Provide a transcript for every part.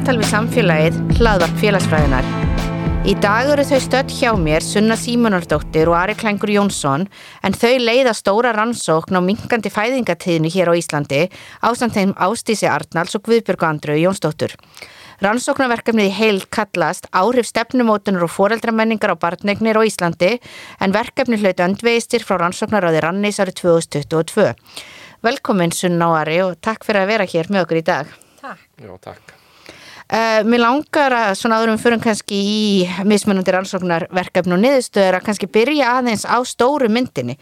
Samtal við samfélagið hlaðvarp félagsfræðinar. Í dag eru þau stödd hjá mér Sunna Símonardóttir og Ari Klængur Jónsson en þau leiða stóra rannsókn á minkandi fæðingatíðinu hér á Íslandi ásamt þeim Ástísi Arnalds og Guðbjörgu Andrau Jónsdóttur. Rannsóknarverkefnið í heil kallast Áhrif stefnumótunar og foreldramenningar á barnegnir á Íslandi en verkefni hlaut öndvegistir frá rannsóknaráði Rannis árið 2022. Velkomin Sunna og Ari og takk fyrir að vera hér með okkur í dag. Takk. Já, takk. Uh, mér langar að svona áðurum fyrir kannski í mismunandi rannsóknarverkefni og niðurstöður að kannski byrja aðeins á stóru myndinni.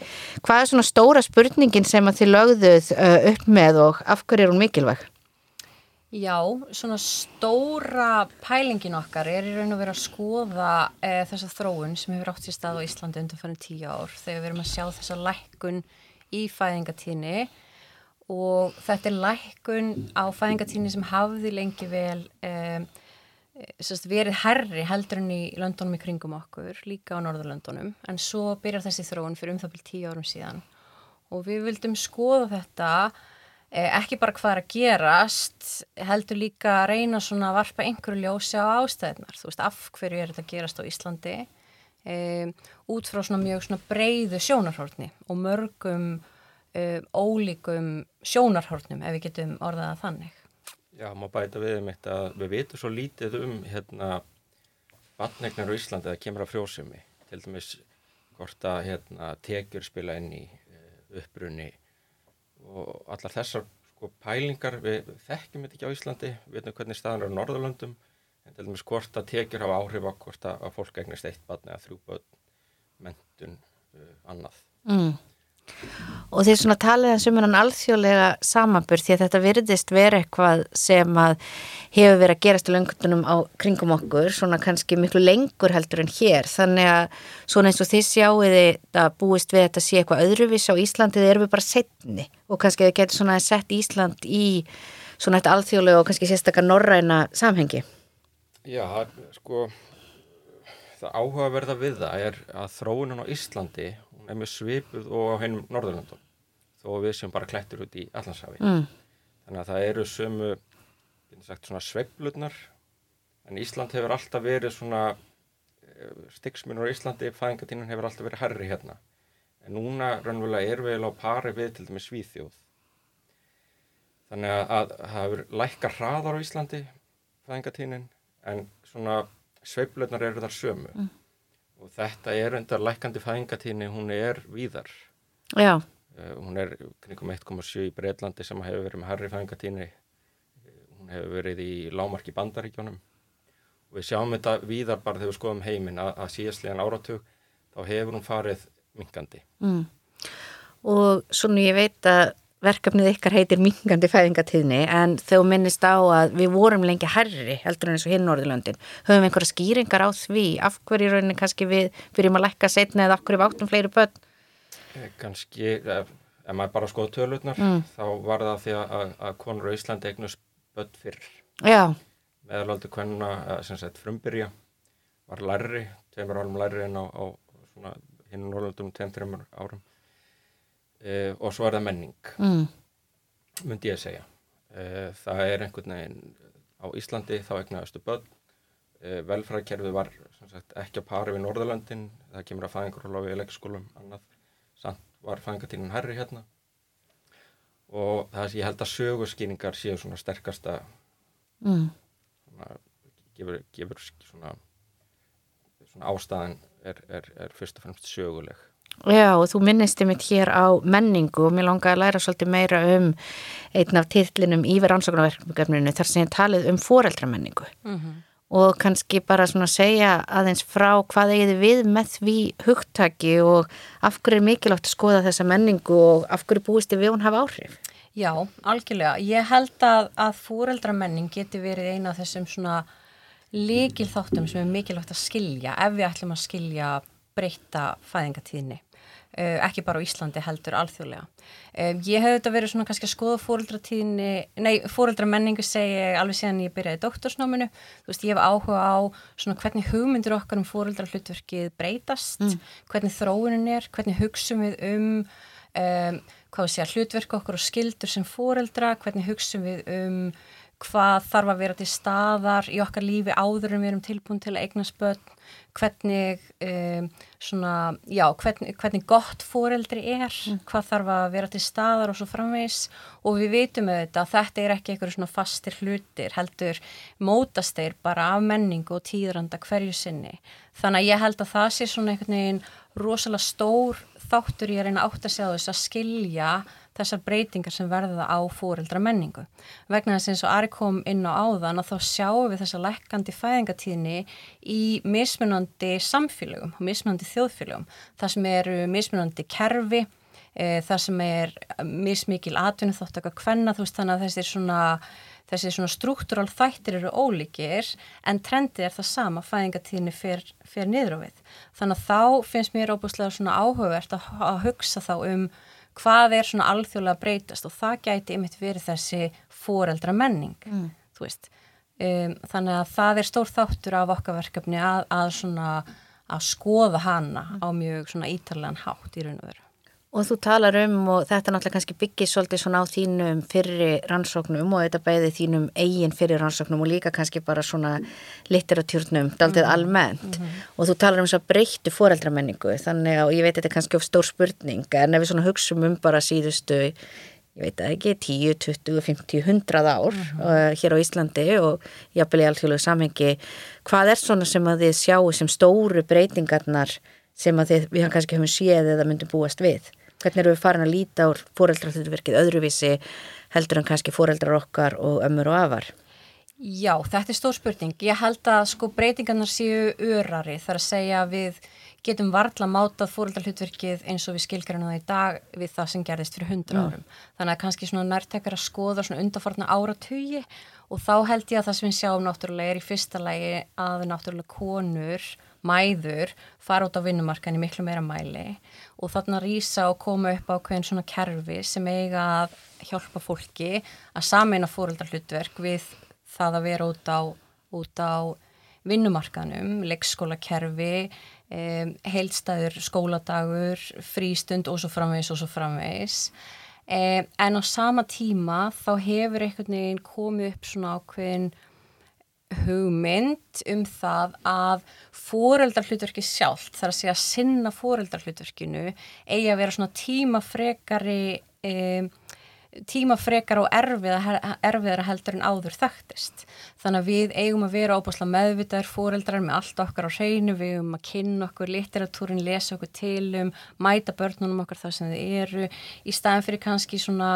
Hvað er svona stóra spurningin sem að þið lögðuð uh, upp með og af hverju er hún mikilvæg? Já, svona stóra pælingin okkar er í raun og verið að skoða e, þessa þróun sem hefur átt sér stað á Íslandi undan fyrir tíu ár þegar við erum að sjá þessa lækkun í fæðingatíni og þetta er lækkun á fæðingatíni sem hafði lengi vel um, verið herri heldur en í löndunum í kringum okkur, líka á Norðurlöndunum. En svo byrjar þessi þróun fyrir um það byrjum tíu árum síðan. Og við vildum skoða þetta eh, ekki bara hvað er að gerast heldur líka að reyna svona að varpa einhverju ljósi á ástæðnar þú veist, af hverju er þetta að gerast á Íslandi? Um, út frá svona mjög svona breyðu sjónarhórni og mörgum um, ólíkum sjónarhornum ef við getum orðaða þannig. Já, maður bæta við um eitt að við veitum svo lítið um hérna vatnegnar á Íslandi að kemur á frjósumi til dæmis hvort að hérna, tekjur spila inn í uh, uppbrunni og allar þessar sko, pælingar við þekkjum þetta ekki á Íslandi, við veitum hvernig staðan er á Norðurlöndum en til dæmis hvort að tekjur hafa áhrif á hvort að, að fólk eignast eitt batni eða þrjú börn, mentun, uh, annað. Mm. Og því svona talið eins um hennan alþjóðlega samanbur því að þetta virðist vera eitthvað sem að hefur verið að gerast í löngundunum á kringum okkur, svona kannski miklu lengur heldur en hér. Þannig að svona eins og þið sjáuði að búist við þetta sé eitthvað öðruvís á Íslandi þegar við bara setni og kannski þið getur svona sett Ísland í svona eitt alþjóðlega og kannski sérstakar norræna samhengi. Já, sko það áhugaverða við það er að þróunum á Íslandi er mjög svipuð og á hennum Norðurlandum þó við sem bara klættur út í Allandshafi mm. þannig að það eru sömu sveiflutnar en Ísland hefur alltaf verið svona eh, styggsmunur á Íslandi fæðingatínan hefur alltaf verið herri hérna. En núna raunverulega er við á pari við til dæmi Svíþjóð. Þannig að það hefur lækka hraðar á Íslandi fæðingatínin en svona sveiflutnar eru þar sömu. Mm og þetta er undar lækandi fæðingatíni, hún er víðar. Já. Uh, hún er kringum 1,7 í Breitlandi sem hefur verið með harri fæðingatíni, uh, hún hefur verið í lámarki bandaríkjónum og við sjáum þetta víðar bara þegar við skoðum heiminn að, að síðastlegan áratug þá hefur hún farið minkandi. Mm. Og svona ég veit að verkefnið ykkar heitir mingandi fæðingatíðni en þau minnist á að við vorum lengi herri heldur en eins og hinn Norðurlöndin. Höfum við einhverja skýringar á því? Af hverju rauninni kannski við byrjum að lekka setna eða af hverju við áttum fleiri börn? Kannski, ef, ef maður bara skoða tölutnar mm. þá var það því að, að konur á Íslandi eignust börn fyrr meðalöldu konuna sem sett frumbyrja var lærri, tveimur árum lærri en á, á hinn Norðurlöndum tveim-þreimur árum uh, og svo er það menning mm. myndi ég að segja. Uh, það er einhvern veginn á Íslandi þá egnaðastu börn. Uh, velfræðkerfið var sagt, ekki að pari við Norðurlöndin. Það kemur að fæðingarólofi í leikskólum annað, samt var fæðingatínin herri hérna. Og það sem ég held að sögurskýningar séu svona sterkasta mm. svona, gefur, gefur svona, svona ástæðan er, er, er fyrst og fremst söguleg Já og þú minnist mitt hér á menningu og mér langaði að læra svolítið meira um einn af titlinum yfir ansóknarverkefninu þar sem ég talið um foreldramenningu mm -hmm. og kannski bara svona segja aðeins frá hvað eigið við með því hugtaki og af hverju er mikilvægt að skoða þessa menningu og af hverju búist þið við hún hafa áhrif? Já, algjörlega. Ég held að, að fóreldramenning geti verið eina af þessum svona líkil þáttum sem er mikilvægt að skilja ef við ætlum að skilja breyta fæðingatíðni. Uh, ekki bara á Íslandi heldur alþjóðlega. Um, ég hef þetta verið svona kannski að skoða fóreldratíðinni, nei, fóreldramenningu segi alveg síðan ég byrjaði doktorsnáminu, þú veist, ég hef áhuga á svona hvernig hugmyndir okkar um fóreldrahlutverkið breytast, mm. hvernig þróunin er, hvernig hugsun við um, um hvað við segja, hlutverk okkur og skildur sem fóreldra, hvernig hugsun við um hvað þarf að vera til staðar í okkar lífi áður en við erum tilbúin til að eigna spöld, hvernig, um, svona, já, hvernig, hvernig gott fóreldri er, mm. hvað þarf að vera til staðar og svo framvegs og við veitum auðvitað að þetta er ekki eitthvað svona fastir hlutir, heldur mótast þeir bara af menningu og tíðranda hverju sinni. Þannig að ég held að það sé svona einhvern veginn rosalega stór þáttur ég að reyna átt að segja þess að skilja þessar breytingar sem verða á fóreldra menningu. Vegna þess eins og Ari kom inn á áðan að þá sjáum við þessa lekkandi fæðingatíðni í mismunandi samfélögum og mismunandi þjóðfélögum. Það sem eru mismunandi kerfi, e, það sem er mismikil atvinni þótt að hvenna þú veist þannig að þessi svona þessi svona struktúral þættir eru ólíkir en trendið er það sama fæðingatíðinni fer niður á við. Þannig að þá finnst mér óbúslega svona áhugavert að, að hugsa þá um hvað er svona alþjóðlega breytast og það gæti ymitt verið þessi foreldra menning, mm. þú veist um, þannig að það er stór þáttur af okkar verkefni að, að svona að skoða hana mm. á mjög svona ítalega hátt í raun og veru Og þú talar um og þetta náttúrulega kannski byggir svolítið svona á þínum fyrri rannsóknum og þetta bæði þínum eigin fyrri rannsóknum og líka kannski bara svona litteratúrnum, daldið mm -hmm. almennt mm -hmm. og þú talar um þess að breyttu foreldramenningu þannig að ég veit þetta er kannski of stór spurning en ef við svona hugsaum um bara síðustu ég veit ekki, 10, 20, 50, 100 ár mm -hmm. uh, hér á Íslandi og jafnvel í alltfjölu samhengi hvað er svona sem að þið sjáu sem stóru breytingarnar sem að þið, við kannski höfum séð eða myndum búast við hvernig eru við farin að líta úr fóreldrarþjóðverkið öðruvísi heldur en kannski fóreldrar okkar og ömmur og afar? Já, þetta er stór spurning. Ég held að sko breytingarnar séu örari þar að segja við getum varla mátað fóreldrarhlutverkið eins og við skilgjörðum það í dag við það sem gerðist fyrir hundra árum. Mm. Þannig að kannski svona nærtekar að skoða svona undarfarna áratögi og þá held ég að það sem við sjáum náttúrulega er í fyrsta lægi að náttúrulega konur mæður fara út á vinnumarkan í miklu meira mæli og þarna rýsa og koma upp á hvern svona kerfi sem eiga að hjálpa fólki að sameina fóröldarhlutverk við það að vera út á, út á vinnumarkanum, leikskólakerfi, um, heilstæður skóladagur, frístund og svo framvegs og svo framvegs. Um, en á sama tíma þá hefur einhvern veginn komið upp svona ákveðin hugmynd um það að fóreldarhlutverki sjálf, þar að segja að sinna fóreldarhlutverkinu eigi að vera svona tímafrekari e, tímafrekar og erfiðara heldur en áður þekktist. Þannig að við eigum að vera óbúslega meðvitaður fóreldrar með allt okkar á hreinu, við eigum að kynna okkur litteratúrin, lesa okkur til um, mæta börnunum okkar það sem þið eru, í staðin fyrir kannski svona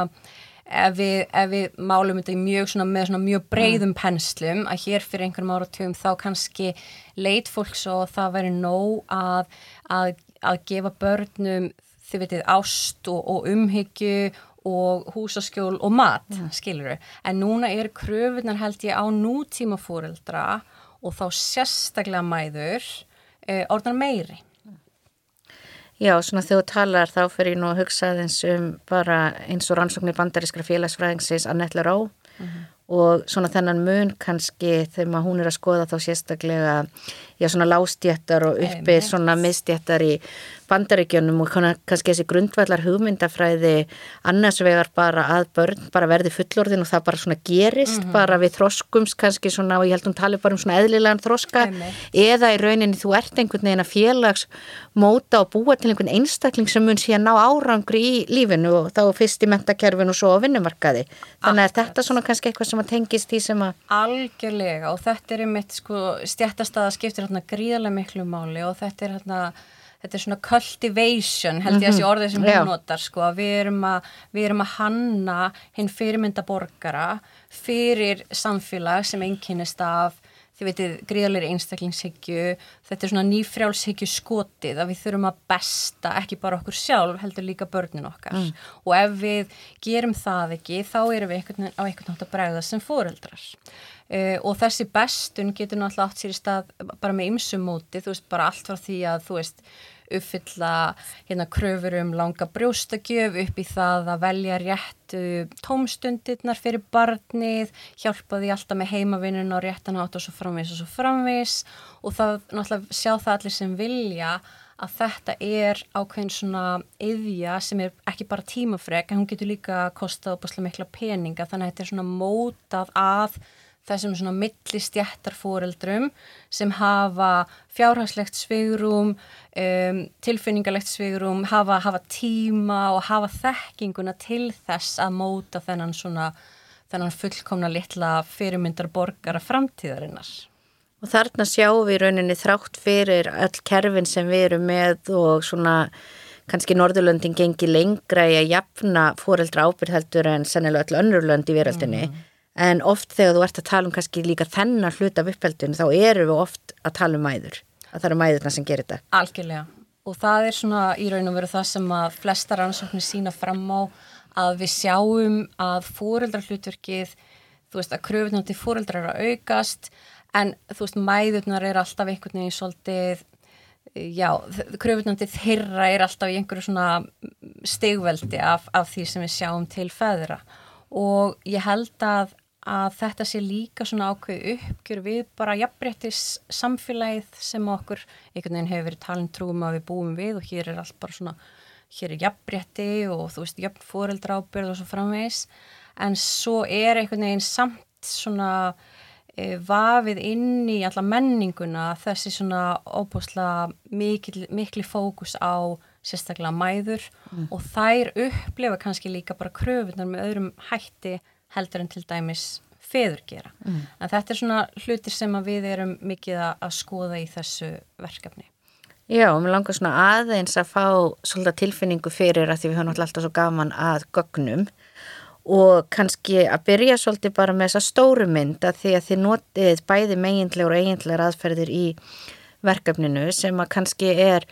ef við, ef við málum þetta mjög svona, með svona mjög breyðum penslum að hér fyrir einhverjum áratugum þá kannski leit fólk svo að það veri nóg að, að, að gefa börnum þið veitir ást og, og umhyggju og húsaskjól og mat, ja. skiluru en núna er kröfunar held ég á nútíma fóreldra og þá sérstaklega mæður e, orðan meiri Já, svona þegar þú talar þá fyrir ég nú að hugsa aðeins um bara eins og rannsóknir bandarískra félagsfræðingsins Annette Laró mm -hmm. og svona þennan mun kannski þegar hún er að skoða þá sérstaklega já svona lástjættar og uppi svona miðstjættar í bandaríkjónum og kannski þessi grundvallar hugmyndafræði annars vegar bara að börn bara verði fullorðin og það bara svona gerist mm -hmm. bara við þroskums kannski svona og ég held að hún tali bara um svona eðlilegan þroska Einmitt. eða í rauninni þú ert einhvern veginn að félags móta og búa til einhvern einstakling sem mun síðan ná árangri í lífinu og þá fyrst í mentakerfinu og svo á vinnumarkaði þannig að þetta svona kannski eitthvað sem að tengist í sem að Algjörlega og þetta er einmitt sko stjættastæða skiptir hérna gríðarlega miklu máli og þetta er hérna þetta er svona cultivation held ég að sé mhm. orðið sem hún notar sko við erum að, við erum að hanna hinn fyrirmynda borgara fyrir samfélag sem einkynist af þið veitir gríðalegri einstaklingshyggju þetta er svona nýfrjálshyggju skotið að við þurfum að besta ekki bara okkur sjálf heldur líka börnin okkar mm. og ef við gerum það ekki þá erum við á einhvern nátt að bregða sem fóreldrar uh, og þessi bestun getur náttúrulega átt sér í stað bara með ymsum móti, þú veist bara allt frá því að þú veist uppfylla hérna kröfur um langa brjóstakjöf upp í það að velja réttu tómstundirnar fyrir barnið, hjálpa því alltaf með heimavinnun og réttan átt og svo framvis og svo framvis og það náttúrulega sjá það allir sem vilja að þetta er ákveðin svona yðja sem er ekki bara tímafreg en hún getur líka að kosta opaslega mikla peninga. Þannig að þetta er svona mótað að þessum svona millistjættarfóreldrum sem hafa fjárhagslegt svigrum, um, tilfinningalegt svigrum, hafa, hafa tíma og hafa þekkinguna til þess að móta þennan svona þennan fullkomna litla fyrirmyndar borgara framtíðarinnar. Og þarna sjáum við rauninni þrátt fyrir öll kerfin sem við erum með og svona kannski Norðurlöndin gengi lengra í að jafna fóreldra ábyrgheldur en sennilega öll önnurlönd í veröldinni. Mm en oft þegar þú ert að tala um kannski líka þennan hlut af uppeldun þá eru við oft að tala um mæður að það eru mæðurna sem gerir þetta. Algjörlega. Og það er svona í raun og veru það sem að flesta rannsóknir sína fram á að við sjáum að fóreldrar hlutverkið þú veist að kröfunar til fóreldrar eru að aukast en þú veist mæðurnar er alltaf einhvern veginn svolítið já, kröfunar til þeirra er alltaf í einhverju svona stegveldi af, af því sem við sjáum til feðra. Og ég held að að þetta sé líka svona ákveð uppgjur við bara jafnbrettis samfélagið sem okkur einhvern veginn hefur verið talin trúum að við búum við og hér er allt bara svona hér er jafnbretti og þú veist jafn fóreldra ábyrð og svo framvegs en svo er einhvern veginn samt svona e, vafið inn í alla menninguna þessi svona óbúslega mikil, mikli fókus á sérstaklega mæður mm. og þær upplefa kannski líka bara kröfunar með öðrum hætti heldur en til dæmis feður gera. Mm. En þetta er svona hlutir sem við erum mikið að skoða í þessu verkefni. Já, og mér langar svona aðeins að fá svolítið tilfinningu fyrir að því við höfum alltaf svo gaman að gögnum og kannski að byrja svolítið bara með þessa stóru mynd að því að þið notið bæði meginlegur og eiginlegar aðferðir í verkefninu sem að kannski er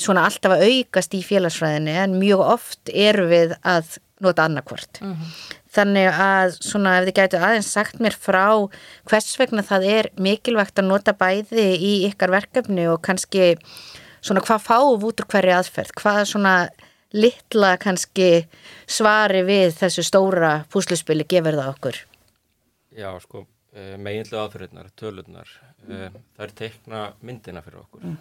svona alltaf að aukast í félagsfræðinu en mjög oft eru við að nota annarkvort. Mm -hmm. Þannig að svona ef þið gætu aðeins sagt mér frá hvers vegna það er mikilvægt að nota bæði í ykkar verkefni og kannski svona hvað fáum út úr hverju aðferð, hvað svona litla kannski svari við þessu stóra púsluspili gefur það okkur? Já sko, eh, meginlega aðferðunar, tölurnar, mm. það er teikna myndina fyrir okkur. Mm.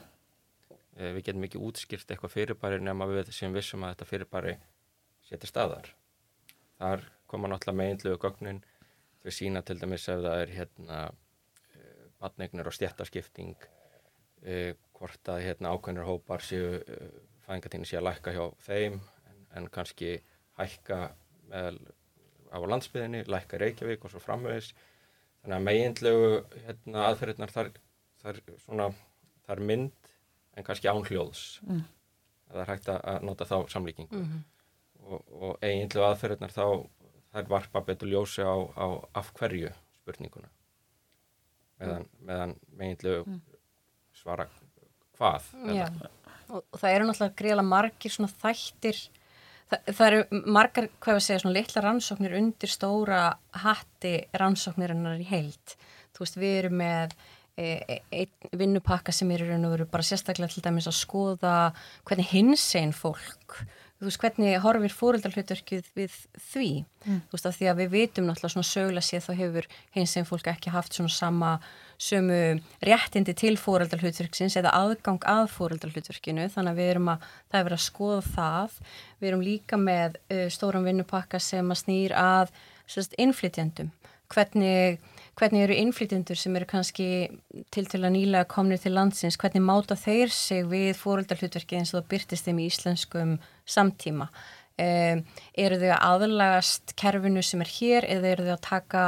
Við getum ekki útskýrt eitthvað fyrirbæri nema við sem vissum að þetta fyrirbæri setja staðar. Þar koma náttúrulega meginlegu gögnin þau sína til dæmis ef það er hérna vatnegnir og stjættaskipting uh, hvort að hérna ákveðnir hópar séu uh, fæðingatíni séu að lækka hjá þeim en, en kannski hækka með, á landsbyðinni, lækka Reykjavík og svo framvegis þannig að meginlegu hérna, aðferðirnar þar, þar, svona, þar mynd en kannski án hljóðs mm. það er hægt að nota þá samlíkingu mm -hmm. og, og eiginlegu aðferðirnar þá þær varpa betur ljósi á, á af hverju spurninguna. Meðan, meðan meginlegu mm. svara hvað og, og það eru náttúrulega greiðlega margir svona þættir. Það, það eru margar, hvað við segja, svona litla rannsóknir undir stóra hatti rannsóknirinnar í heilt þú veist, við erum með e, e, einn vinnupakka sem eru bara sérstaklega til dæmis að skoða hvernig hins einn fólk þú veist, hvernig horfir fóröldarhlutverkið við því, mm. þú veist, af því að við vitum náttúrulega svona sögulega séð þá hefur hins sem fólk ekki haft svona sama sömu réttindi til fóröldarhlutverksins eða aðgang að fóröldarhlutverkinu, þannig að við erum að það er verið að skoða það. Við erum líka með uh, stóran vinnupakka sem að snýr að sérst, innflytjandum, hvernig hvernig eru innflytjendur sem eru kannski til til að nýlega komni til landsins, hvernig máta þeir sig við fóröldarhlutverki eins og það byrtist þeim í íslenskum samtíma. Um, eru þau að aðlagast kerfinu sem er hér eða eru þau að taka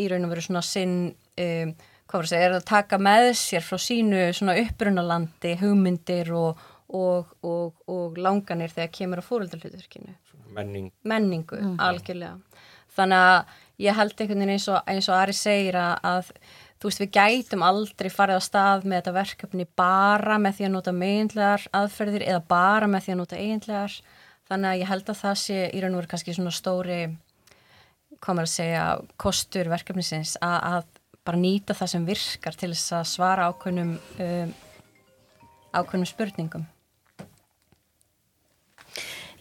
í raun og veru svona sinn, um, hvað var það að segja, eru þau að taka með sér frá sínu svona upprunalandi, hugmyndir og, og, og, og langanir þegar kemur á fóröldarhlutverkinu? Menning. Menningu, mm. algjörlega. Þannig að ég held einhvern veginn eins og, eins og Ari segir að, að þú veist, við gætum aldrei farið á stað með þetta verkefni bara með því að nota meginlegar aðferðir eða bara með því að nota eiginlegar. Þannig að ég held að það sé í raun og veru kannski svona stóri maður að segja, kostur verkefnisins að, að bara nýta það sem virkar til þess að svara ákveðnum um, ákveðnum spurningum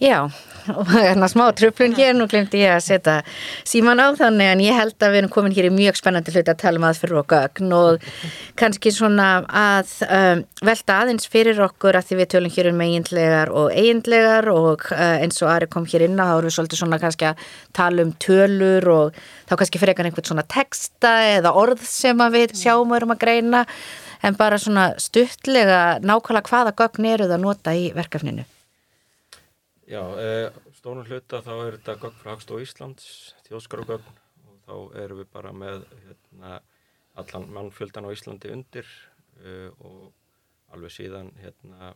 Já, og hérna smá tröflun hér, nú glemdi ég að setja síman á þannig en ég held að við erum komin hér í mjög spennandi hluti að tala um aðferður og gögn og kannski svona að um, velta aðeins fyrir okkur að því við tölum hér um eiginlegar og eiginlegar og uh, eins og Ari kom hér inn að þá erum við svolítið svona kannski að tala um tölur og þá kannski frekar einhvern svona texta eða orð sem við sjáum og erum að greina en bara svona stuttlega nákvæmlega hvaða gögn eru það að nota í verkefninu. Já, eh, stónum hluta þá er þetta gögn frá Hagstof Íslands, þjóðskarugögn og þá erum við bara með hérna, allan mannfjöldan á Íslandi undir uh, og alveg síðan hérna,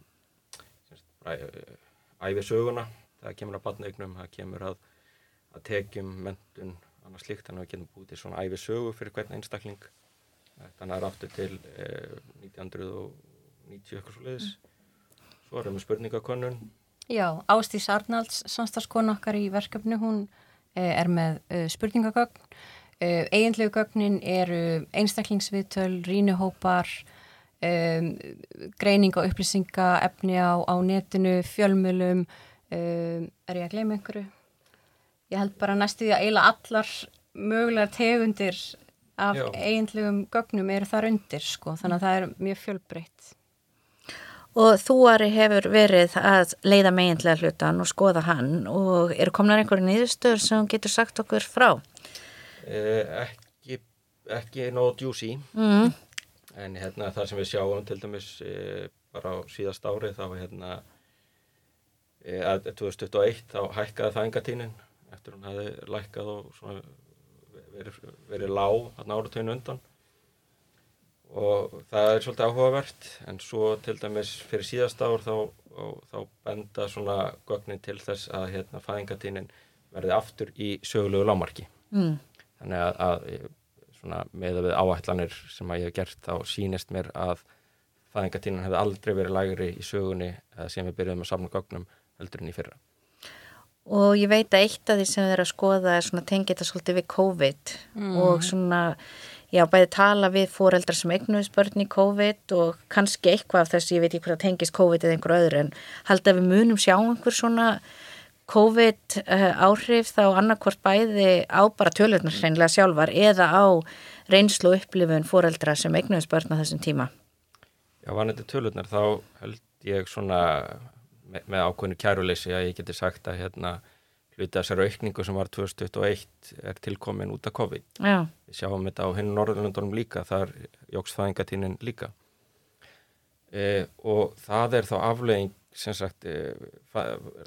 æfið söguna, það kemur að batneignum, það kemur að, að tekjum, mentun, annars slíkt, þannig að við getum búið til svona æfið sögu fyrir hvern einstakling. Þannig er aftur til eh, 1990 eitthvað svo leiðis. Svo erum við spurningakonun Já, Ástís Arnalds, samstagskonu okkar í verkefnu, hún eh, er með uh, spurningagögn. Uh, Eiginlegu gögnin eru einstaklingsviðtöl, rínuhópar, greining og upplýsinga, efni á, á netinu, fjölmjölum. Um, er ég að gleyma einhverju? Ég held bara næstu því að eila allar mögulegar tegundir af eiginlegum gögnum eru þar undir, sko. Þannig að það er mjög fjölbreytt. Og þú Ari hefur verið að leiða meginlega hlutan og skoða hann og eru komnar einhverju nýðustöður sem getur sagt okkur frá? Eh, ekki, ekki nóg djúsi, mm. en hérna, það sem við sjáum til dæmis eh, bara á síðast ári þá hérna, eh, að 2021 þá hækkaði það engatínin eftir hún hafi lækkað og verið, verið lág áratöinu undan og það er svolítið áhugavert en svo til dæmis fyrir síðast ár þá, þá benda svona gögnin til þess að hérna fæðingatínin verði aftur í sögulegu lámarki mm. þannig að, að svona, með að við áætlanir sem að ég hef gert þá sínist mér að fæðingatínin hefði aldrei verið lægri í sögunni sem við byrjuðum að samla gögnum heldur en í fyrra Og ég veit að eitt af því sem við erum að skoða er svona tengið þetta svolítið við COVID mm. og svona já, bæði tala við fóreldrar sem eignuðs börn í COVID og kannski eitthvað af þessu, ég veit ekki hvað tengist COVID eða einhver öðru en held að við munum sjá einhver svona COVID uh, áhrif þá annarkvort bæði á bara tölvurnar hreinlega sjálfar eða á reynslu upplifun fóreldra sem eignuðs börn á þessum tíma. Já, vanandi tölvurnar þá held ég svona með, með ákveðinu kæruleysi að ég geti sagt að hérna hluti þessar aukningu sem var 2021 er tilkomin út af COVID. Já. Við sjáum þetta á hennu Norðurlandunum líka, þar jóks fæðingatínin líka. E, og það er þá aflegging, sem sagt, e,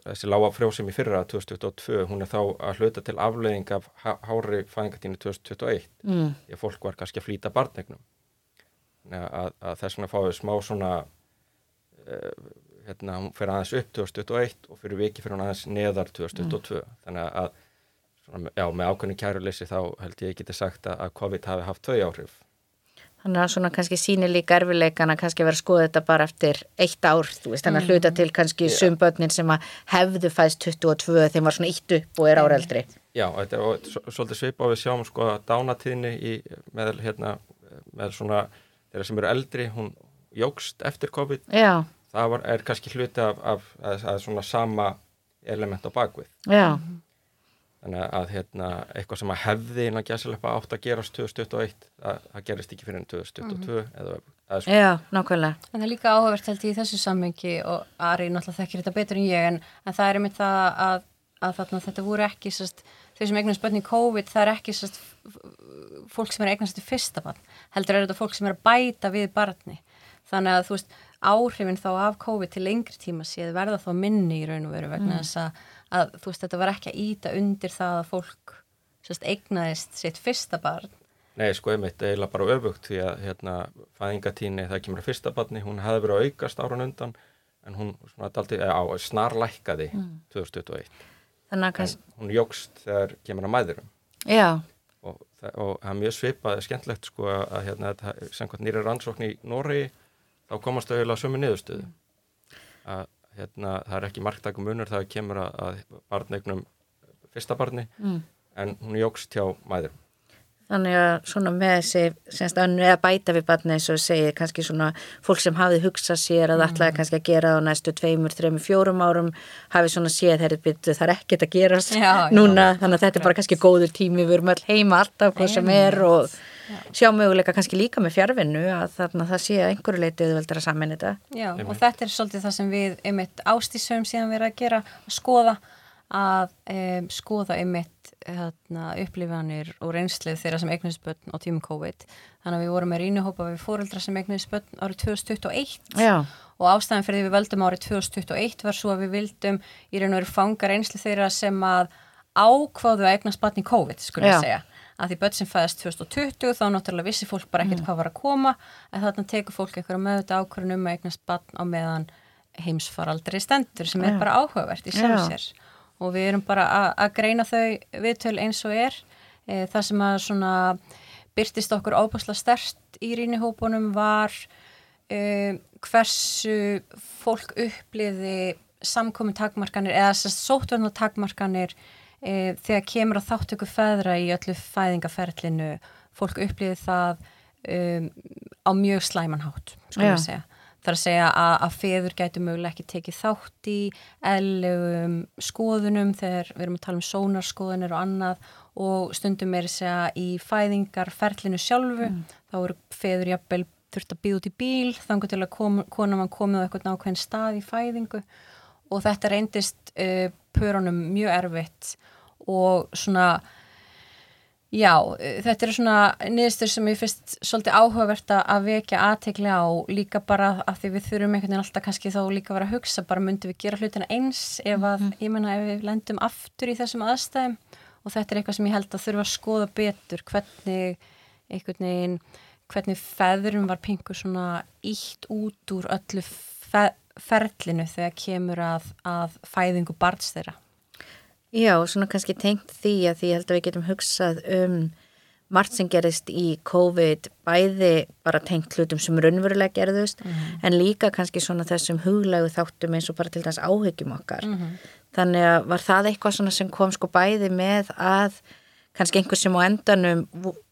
þessi lága frjósum í fyrra 2022, hún er þá að hluta til aflegging af hári fæðingatíni 2021, mm. því að fólk var kannski að flýta barnegnum. Að, að þess vegna fáið smá svona... E, hérna, hún fyrir aðeins upp 2021 og fyrir viki fyrir hún aðeins neðar 2022 mm. þannig að svona, já, með ákveðinu kæruleysi þá held ég geti sagt að COVID hafi haft þau áhrif. Þannig að svona kannski sínir líka erfileikana kannski verið að skoða þetta bara eftir eitt ár, þú veist, þannig að hluta til kannski yeah. sumbötnin sem að hefðu fæst 22 þeim var svona eitt upp og er áreldri Já, þetta er svolítið svip á við sjáum sko að dánatíðni í, með, hérna, með svona þeirra sem eru eldri, hún jógst eftir COVID. Já það var, er kannski hluti af, af að, að svona sama element á bakvið Já. þannig að hérna, eitthvað sem að hefði innan gæsileppa átt að gerast 2021 það, gerist ekki fyrir enn 2022 mm -hmm. eða, sko. Já, nákvæmlega En það er líka áhugavert held í þessu sammengi og Ari náttúrulega þekkir þetta betur en ég en, en það er einmitt það að, að þarna, þetta voru ekki sest, þau sem eignast bönni COVID það er ekki sest, fólk sem er eignast í fyrsta barn heldur er þetta fólk sem er að bæta við barni þannig að þú veist áhrifin þá af COVID til lengri tíma séð verða þá minni í raun og veru vegna mm. þess að, að þú veist þetta var ekki að íta undir það að fólk sérst, eignaðist sitt fyrsta barn Nei sko ég mitt eiginlega bara öfugt því að hérna fæðingatíni það kemur að fyrsta barni hún hefði verið að aukast áran undan en hún aldrei, á, snarlækkaði mm. 2021 Þannig að hún jógst þegar kemur að mæðurum Já og það er mjög svipað, skemmtlegt sko að hérna, sem hvort nýri rannsókn í Nóri þá komast þau eiginlega sömu niðurstöðu að hérna, það er ekki marktakum unur það kemur að, að barnegnum fyrsta barni mm. en hún jógst hjá mæðurum Þannig að svona með þessi, semst að eða bæta við barni eins og segir kannski svona fólk sem hafið hugsað sér að mm. ætlaði kannski að gera á næstu tveimur, þreimur, fjórum árum hafið svona séð þeirri byttu það er ekkert að gerast já, núna já, þannig að þetta er bara kannski góður tími, við erum all heima alltaf hvað sem er og. Sjá möguleika kannski líka með fjárvinnu að þarna það sé að einhverju leiti auðveldur að samin þetta. Já og þetta er svolítið það sem við einmitt ástísum síðan verið að gera, að skoða að um, skoða einmitt hérna, upplifanir og reynslið þeirra sem eignast börn á tímum COVID. Þannig að við vorum með rínihópa við fóreldra sem eignast börn árið 2021 Já. og ástæðan fyrir því við völdum árið 2021 var svo að við vildum í raun og veru fanga reynslið þeirra sem að ákváðu að eignast börn í COVID skulle ég segja að því börn sem fæðast 2020 þá náttúrulega vissi fólk bara ekkert mm. hvað var að koma. En þarna tekur fólk einhverja meðvita ákvörðun um að eignast börn á meðan heimsfaraldri stendur sem er bara áhugavert í sjálfsér og við erum bara að greina þau viðtöl eins og er. E, það sem að svona byrtist okkur ábúsla stert í rínihópunum var e, hversu fólk uppliði samkomin takmarkanir eða sótverðna takmarkanir e, þegar kemur að þáttöku feðra í öllu fæðingaferlinu fólk uppliði það um, á mjög slæmanhátt segja. Þar að segja að, að feður gætu mögulega ekki tekið þátt í eðlegum skoðunum þegar við erum að tala um sónarskoðunir og annað og stundum er þess að í fæðingarferlinu sjálfu. Mm. þá eru feður jafnvel þurft að býða út í bíl þannig til að kom, konar mann komið á eitthvað nákvæmst stað í fæðingu og þetta reyndist uh, pörunum mjög erfitt og svona Já, þetta er svona niðurstur sem ég finnst svolítið áhugavert að vekja aðtekli á líka bara að því við þurfum einhvern veginn alltaf kannski þá líka að vera að hugsa bara myndum við gera hlutina eins ef að, mm -hmm. ég menna, ef við lendum aftur í þessum aðstæðum og þetta er eitthvað sem ég held að þurfa að skoða betur hvernig einhvern veginn, hvernig feðurum var pingur svona ítt út úr öllu fe ferlinu þegar kemur að, að fæðingu barns þeirra. Já, svona kannski tengt því að því ég held að við getum hugsað um margt sem gerist í COVID bæði bara tengt hlutum sem raunverulega gerðust mm -hmm. en líka kannski svona þessum huglegu þáttum eins og bara til þess áhyggjum okkar. Mm -hmm. Þannig að var það eitthvað svona sem kom sko bæði með að kannski einhver sem á endanum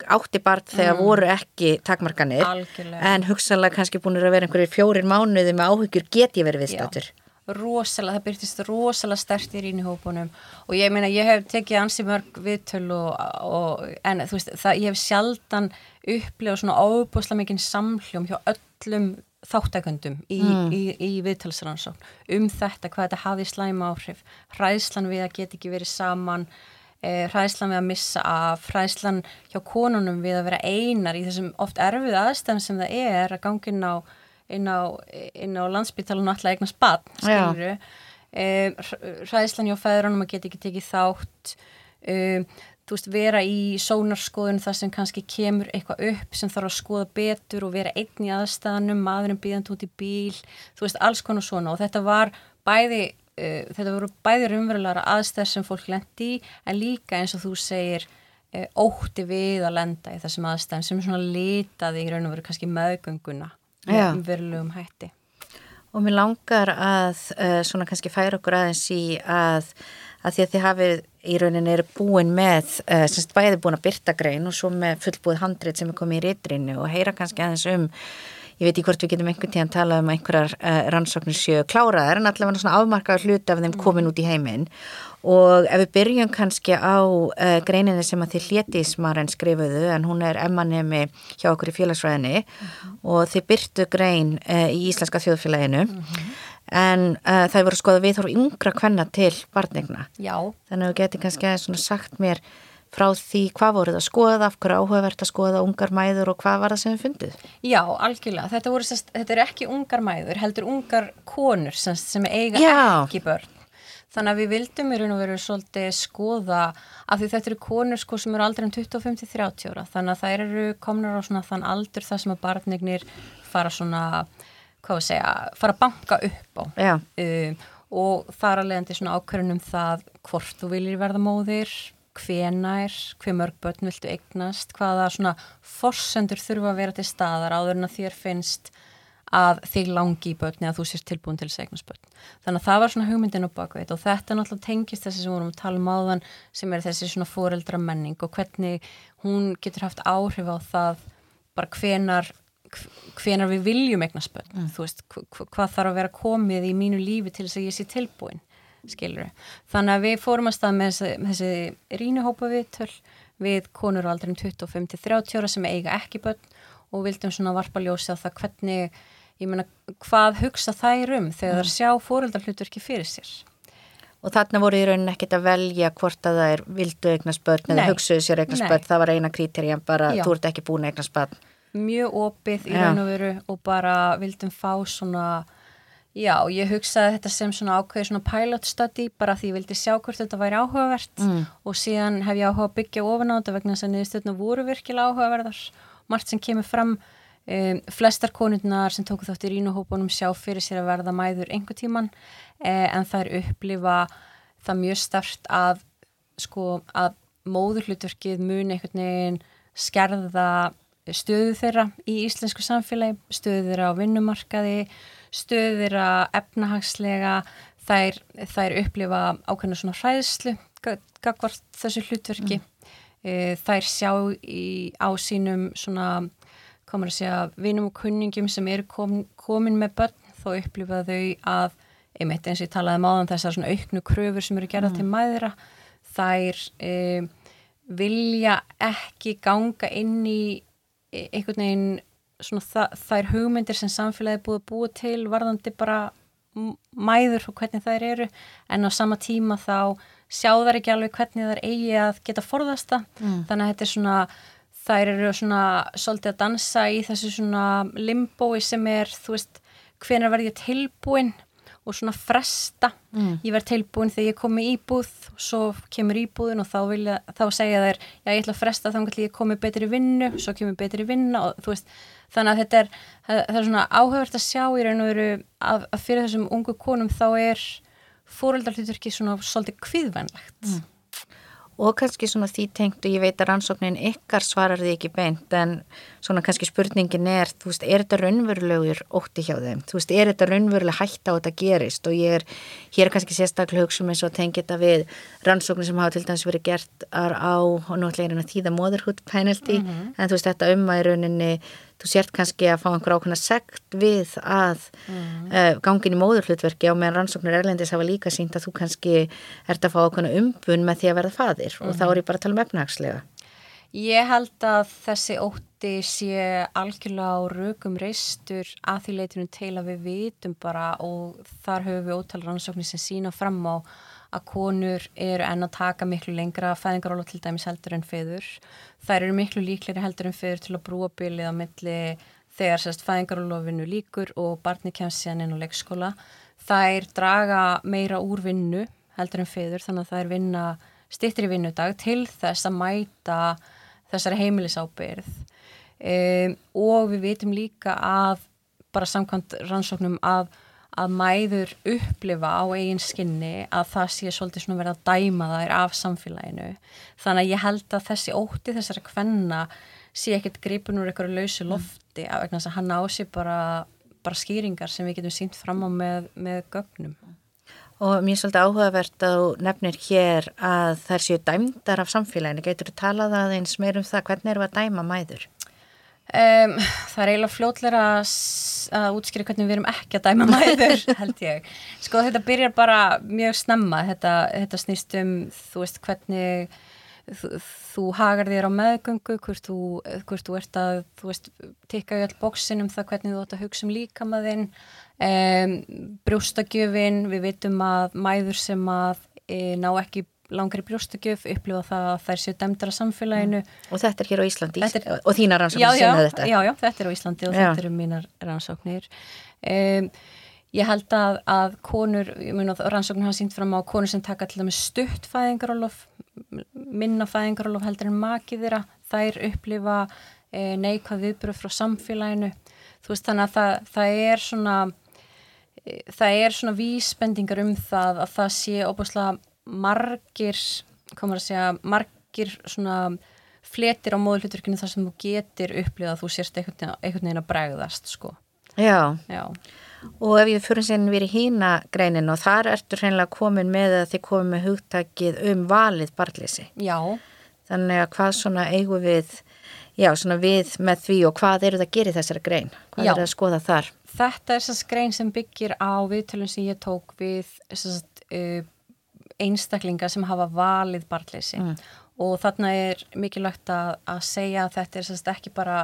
átti bara þegar mm. voru ekki takmarkanir Algjörlega. en hugsanlega kannski búin að vera einhverjir fjórir mánuði með áhyggjur geti verið viðstáttur. Já rosalega, það byrtist rosalega stert í rínihópunum og ég meina ég hef tekið ansi mörg viðtöl og, og en þú veist það ég hef sjaldan upplegað svona óbúslega mikinn samhljóm hjá öllum þáttakundum í, mm. í, í, í viðtalsrannsókn um þetta hvað þetta hafi slæma áhrif hræðslan við að geta ekki verið saman eh, hræðslan við að missa af hræðslan hjá konunum við að vera einar í þessum oft erfið aðstæðum sem það er að gangin á inn á, á landsbytalan alltaf eignar spann skiluru um, hræðslan hjá fæðrunum að geta ekki tekið þátt um, þú veist vera í sónarskoðun þar sem kannski kemur eitthvað upp sem þarf að skoða betur og vera einn í aðstæðanum, maðurinn býðand út í bíl þú veist alls konar svona. Og þetta var bæði uh, þetta voru bæði raunverulega aðstæð sem fólk lendi í en líka eins og þú segir uh, ótti við að lenda í þessum aðstæðum sem svona litaði í raun og veru kannski meðgönguna með umverulegum hætti. Og mér langar að uh, svona kannski færa okkur aðeins í að, að því að þið hafið í rauninni eru búin með, uh, semst bæði búin að byrta grein og svo með fullbúið handrið sem er komið í reytrinnu og heyra kannski aðeins um ég veit ekki hvort við getum einhvern tíðan talað um einhverjar uh, rannsóknir séu kláraðar en allavega svona afmarkaður hluti af þeim komin út í heiminn og ef við byrjum kannski á uh, greininni sem að þið hlétismaren skrifuðu en hún er emmanemi hjá okkur í félagsfræðinni uh -huh. og þið byrtu grein uh, í Íslenska þjóðfélaginu -huh. en það voru skoða við þóru yngra kvenna til barnegna Já. þannig að við getum kannski aðeins sagt mér frá því hvað voruð að skoða, af hverju áhugavert að skoða ungar mæður og hvað var það sem þið fundið? Já, algjörlega. Þetta, voru, þetta er ekki ungar mæður, heldur ungar konur sem, sem eiga Já. ekki börn. Þannig að við vildum í raun og veru svolítið skoða af því þetta eru konur sko sem eru aldrei um 25-30 ára. Þannig að það eru komnur á svona þann aldur þar sem að barnignir fara svona, hvað við segja, fara að banka upp á. Um, og þar að leiðandi svona ákvörðunum það hvort þú viljir verða móðir hvenær, hver mörg börn viltu eignast, hvaða svona forsendur þurfa að vera til staðar áður en að þér finnst að þig langi í börni að þú sést tilbúin til þess að eignast börn. Þannig að það var svona hugmyndin á bakveit og þetta náttúrulega tengist þessi sem vorum að tala um áðan sem er þessi svona foreldra menning og hvernig hún getur haft áhrif á það bara hvenar hvenar við viljum eignast börn, mm. þú veist, hvað þarf að vera komið í mínu lífi til þess að ég sé tilbúin skilur við. Þannig að við fórum að stað með þessi, þessi rínuhópa viðtöl við konur á aldrum 25-30 ára sem eiga ekki börn og vildum svona varpa ljósi á það hvernig, ég menna, hvað hugsa þær um þegar mm. sjá fóröldar hlutur ekki fyrir sér. Og þarna voru í rauninni ekkit að velja hvort að það er vildu eignast börn eða hugsuðu sér eignast börn, það var eina krítirjum bara, Já. þú ert ekki búin eignast börn. Mjög opið í raun og veru og bara vildum fá svona Já, ég hugsaði þetta sem svona ákveði svona pilot study bara því ég vildi sjá hvort þetta væri áhugavert mm. og síðan hef ég áhuga að byggja ofan á þetta vegna þess að niðurstöðuna voru virkilega áhugaverðar. Margt sem kemur fram, um, flestar konurnar sem tóku þátt í rínuhópunum sjá fyrir sér að verða mæður einhver tíman eh, en það er upplifa það mjög start að sko að móðurhlutverkið muni einhvern veginn skerða stöðu þeirra í íslensku samfélagi, stöðu þeirra á vinnumarkaði stöðir að efnahagslega þær, þær upplifa ákveðna svona hræðslu gagvart þessu hlutverki mm. E, þær sjá í, á sínum svona, komur að segja vinum og kunningum sem eru kom, komin með börn, þó upplifa þau að, einmitt eins og ég talaði máðan um þessar svona auknu kröfur sem eru gerað mm. til mæðra þær e, vilja ekki ganga inn í e, einhvern veginn svona þær hugmyndir sem samfélagi búið að búa til varðandi bara mæður og hvernig þær eru en á sama tíma þá sjá þær ekki alveg hvernig þær eigi að geta forðast það mm. þannig að þetta er svona þær eru svona svolítið að dansa í þessu svona limbói sem er þú veist hvenar verð ég tilbúin og svona fresta mm. ég verð tilbúin þegar ég komi íbúð og svo kemur íbúðin og þá, vilja, þá segja þær já ég ætla að fresta þá kannski ég komi betri vinnu svo kemur betri vinna og þú veist þannig að þetta er, það er svona áhugavert að sjá í raun og veru að, að fyrir þessum ungu konum þá er fóröldarhluturki svona svolítið kviðvænlegt mm. Og kannski svona því tengt og ég veit að rannsóknin ykkar svarar því ekki beint en svona kannski spurningin er þú veist, er þetta raunverulegur ótti hjá þeim þú veist, er þetta raunveruleg hægt á þetta gerist og ég er, hér er kannski sérstaklega hugsun eins og tengi þetta við rannsóknin sem hafa til dæmis verið gert á og náttúrulega því það motherhood penalty mm -hmm. en þú veist, þetta um að í rauninni þú sért kannski að fá einhver ákveðna segt við að mm. uh, gangin í móðurhlutverki á meðan rannsóknir erlendis hafa líka sínt að þú kannski ert að fá ákveðna umbun með því að verða fadir mm. og þá er ég bara að tala um efnahagslega. Ég held að þessi ótti sé algjörlega á rögum reistur að því leitinu til að við vitum bara og þar höfum við ótal rannsóknir sem sína fram á að konur eru enn að taka miklu lengra fæðingaróla til dæmis heldur en feður. Þær eru miklu líkleri heldur en feður til að brúa bylið á milli þegar sérst fæðingarólofinu líkur og barni kemst síðan inn á leikskóla. Þær draga meira úr vinnu heldur en feður þannig að er vinna stittri vinnudag til þess að mæta þessari heimilisábyrð um, og við vitum líka að bara samkvæmt rannsóknum að að mæður upplifa á eigin skinni að það sé svolítið svona verið að dæma þær af samfélaginu. Þannig að ég held að þessi ótti þessara kvenna sé ekkert gripun úr einhverju lausu mm. lofti mm. af þess að hann á sig bara, bara skýringar sem við getum sínt fram á með, með gögnum. Og mér er svolítið áhugavert að nefnir hér að þær séu dæmdar af samfélaginu. Getur þú talað aðeins meir um það hvernig eru að dæma mæður? Um, það er eiginlega fljótlega að útskýra hvernig við erum ekki að dæma mæður held ég. Sko þetta byrjar bara mjög snemma, þetta, þetta snýst um þú veist hvernig þú, þú hagar þér á meðgöngu, hvort þú, hvort þú ert að þú veist, tikka í all bóksin um það hvernig þú ætti að hugsa um líkamaðinn um, brjóstagjöfin, við vitum að mæður sem að e, ná ekki langri brjóstakjöf, upplifa það að þær séu dæmdara samfélaginu. Mm. Og þetta er hér á Íslandi er, og þínar rannsóknir sinna þetta? Já, já, þetta er á Íslandi og já. þetta eru mínar rannsóknir. Um, ég held að, að konur, ég mun að rannsóknir hafa sínt fram á konur sem taka til dæmis stutt fæðingarólof, minna fæðingarólof heldur en makið þeirra, þær upplifa e, neikvað viðbröð frá samfélaginu. Þú veist þannig að það, það er svona, e, það er svona vísbendingar um það að það sé óbúslega margir komur að segja, margir svona fletir á móðulhuturkinu þar sem þú getur upplifað að þú sérst einhvern veginn að bregðast sko. Já. Já. Og ef ég fyrir sen verið hína greinin og þar ertu hreinlega komin með að þið komin með hugtakið um valið barleysi. Já. Þannig að hvað svona eigum við, já svona við með því og hvað eru það að gera í þessari grein? Hvað já. eru það að skoða þar? Þetta er þess grein sem byggir á viðtölun sem ég tók við sagt, uh, einstaklinga sem hafa valið barleysi. Mm og þarna er mikilvægt að, að segja að þetta er sérst ekki bara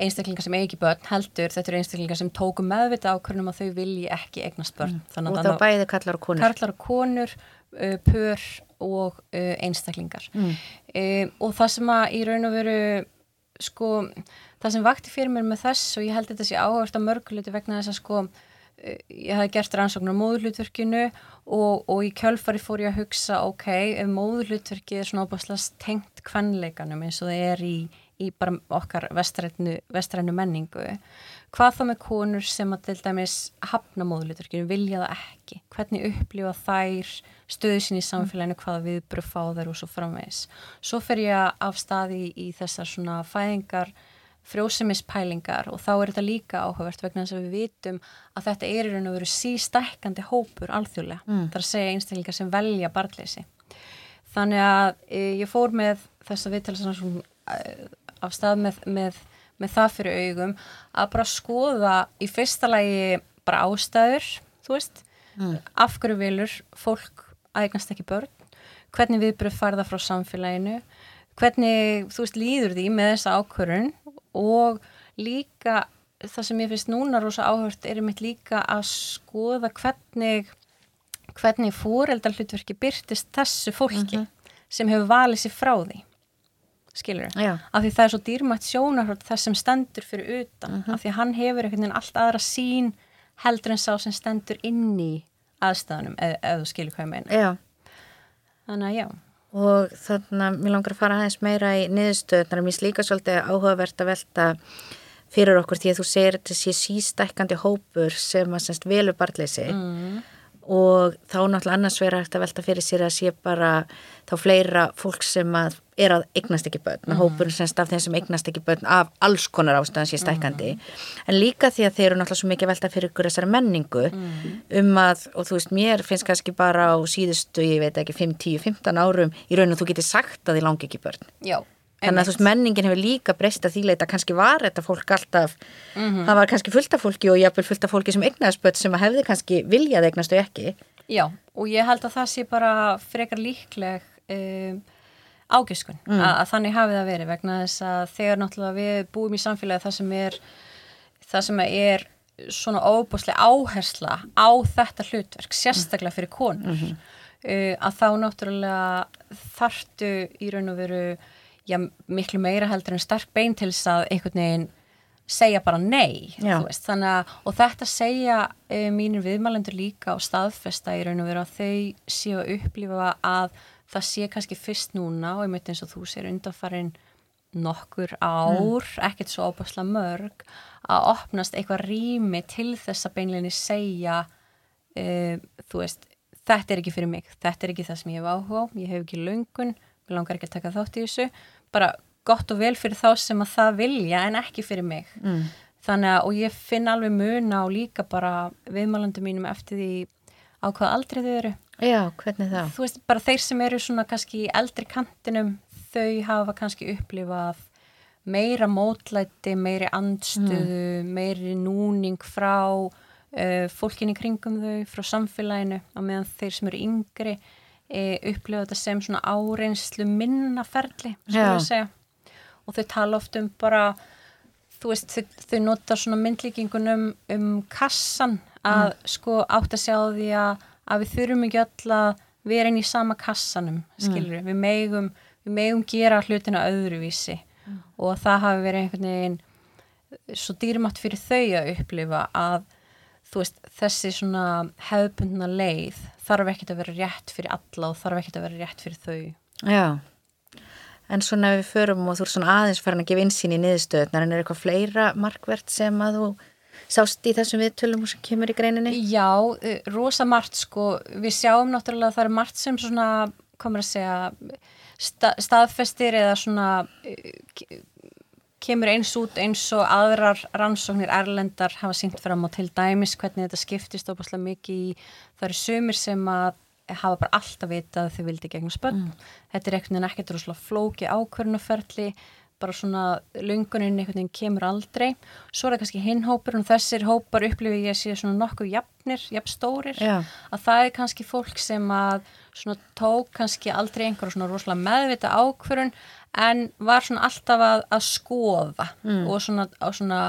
einstaklingar sem eigi börn heldur, þetta eru einstaklingar sem tóku meðvita ákvörnum að þau vilji ekki eignast börn. Mm. Og þá bæði kallar og konur. Kallar og konur, uh, pör og uh, einstaklingar. Mm. Uh, og það sem að í raun og veru, sko, það sem vakti fyrir mér með þess og ég held þetta sé áhört að mörguleiti vegna þess að sko, ég hafi gert rannsóknar á móðulutverkinu og, og í kjölfari fór ég að hugsa ok, ef móðulutverkið er svona óbúslega tengt kvennleikanum eins og það er í, í bara okkar vestrænu, menningu hvað þá með konur sem að til dæmis hafna móðulutverkinu, vilja það ekki hvernig upplifa þær stöðu sín í samfélaginu, hvaða viðbröð fá þær og svo framvegs. Svo fer ég af staði í þessar svona fæðingar frjósemispælingar og þá er þetta líka áhugavert vegna þess að við vitum að þetta er í raun og veru sístækkandi hópur alþjóðlega, mm. þar að segja einstaklingar sem velja barnleysi. Þannig að e, ég fór með þess að viðtala svona e, af stað með, með, með það fyrir augum að bara skoða í fyrsta lagi bara ástæður, þú veist, mm. af hverju vilur fólk aðeignast ekki börn, hvernig viðbröð farða frá samfélaginu, hvernig, þú veist, líður því með þessa ákvörun og líka það sem ég finnst núna rosa áhört er einmitt líka að skoða hvernig hvernig fóreldar hlutverki byrtist þessu fólki mm -hmm. sem hefur valið sér frá því skilur þau, af því það er svo dýrmætt sjónarhótt þess sem stendur fyrir utan, mm -hmm. af því hann hefur einhvern veginn allt aðra sín heldur en sá sem stendur inn í aðstæðanum, eða eð þú skilur hvað ég meina já. þannig að já og þannig að mér langar að fara aðeins meira í niðurstöðunar, mér slíka svolítið áhugavert að velta fyrir okkur því að þú segir þetta sé sístækkandi hópur sem að semst velu barleysi mm og þá náttúrulega annars verður hægt að velta fyrir sér að sé bara þá fleira fólk sem að er að eignast ekki börn, mm. hópur semst af þeim sem eignast ekki börn af alls konar ástæðan sé stækandi, mm. en líka því að þeir eru náttúrulega svo mikið velta fyrir ykkur þessari menningu mm. um að, og þú veist, mér finnst kannski bara á síðustu, ég veit ekki 5, 10, 15 árum í raun og þú getur sagt að þið langi ekki börn. Já Þannig að þú veist, menningin hefur líka breyst að þýleita kannski var þetta fólk alltaf mm -hmm. það var kannski fullt af fólki og jáfnvel fullt af fólki sem egnaðspött sem að hefði kannski viljað egnastu ekki. Já, og ég held að það sé bara frekar líkleg um, ágiskun mm. að þannig hafi það verið vegna þess að þegar náttúrulega við búum í samfélagi það sem er það sem er svona óbúslega áhersla á þetta hlutverk, sérstaklega fyrir konur mm -hmm. uh, að þá náttúrulega þartu í raun og veru já, miklu meira heldur en stark bein til þess að einhvern veginn segja bara nei veist, að, og þetta segja e, mínir viðmælendur líka og staðfesta í raun og veru að þau séu að upplifa að það sé kannski fyrst núna og ég myndi eins og þú sér undanfarin nokkur ár, mm. ekkert svo óbásla mörg að opnast eitthvað rými til þess að beinleginni segja e, þú veist, þetta er ekki fyrir mig þetta er ekki það sem ég hef áhuga á, ég hef ekki löngun mér langar ekki að taka þátt í þessu bara gott og vel fyrir þá sem að það vilja en ekki fyrir mig mm. þannig að og ég finn alveg muna og líka bara viðmálandi mínum eftir því á hvað aldrei þau eru Já, hvernig það? Þú veist, bara þeir sem eru svona kannski í eldri kantinum þau hafa kannski upplifað meira mótlæti, meiri andstöðu, mm. meiri núning frá uh, fólkinni kringum þau, frá samfélaginu á meðan þeir sem eru yngri upplifa þetta sem svona áreinslu minnaferli og þau tala oft um bara þú veist þau, þau nota svona myndlíkingunum um kassan að mm. sko átt að sjá því að, að við þurfum ekki öll að vera inn í sama kassanum skilur mm. við megum við megum gera hlutina öðruvísi mm. og það hafi verið einhvern veginn svo dýrmátt fyrir þau að upplifa að þú veist, þessi svona hefðbundna leið þarf ekkert að vera rétt fyrir alla og þarf ekkert að vera rétt fyrir þau. Já, en svona ef við förum og þú er svona aðeins farin að gefa insýn í niðurstöðunar en er eitthvað fleira markvert sem að þú sást í þessum viðtölum sem kemur í greininni? Já, eh, rosa margt sko, við sjáum náttúrulega að það er margt sem svona komur að segja sta, staðfestir eða svona uh, kemur eins út eins og aðrar rannsóknir erlendar hafa syngt fram á til dæmis hvernig þetta skiptist óbúslega mikið í það eru sumir sem að hafa bara alltaf vitað að þau vildi gegnum spönn. Mm. Þetta er ekkert en ekkert rosalega flóki ákvörnuferli bara svona lunguninn einhvern veginn kemur aldrei svo er það kannski hinhópur og þessir hópar upplifi ég að sé svona nokkuð jafnir, jafnstórir Já. að það er kannski fólk sem að svona tók kannski aldrei einhverja svona rosalega meðvita ákvörun en var svona alltaf að, að skoða mm. og svona, svona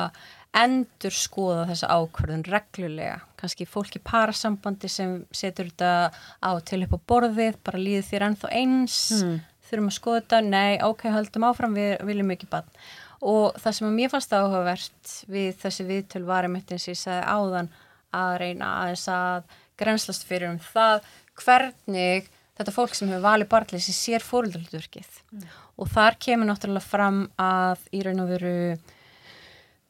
endur skoða þessa ákvörðun reglulega, kannski fólk í parasambandi sem setur þetta á til upp á borðið, bara líði þér ennþá eins mm þurfum að skoða þetta, nei, ok, höldum áfram, við viljum ekki bann. Og það sem að mér fannst áhugavert við þessi viðtöl varum eitt eins og ég sagði áðan að reyna aðeins að grenslast fyrir um það hvernig þetta fólk sem hefur valið barnleysi sér fóröldurlutverkið. Mm. Og þar kemur náttúrulega fram að í raun og veru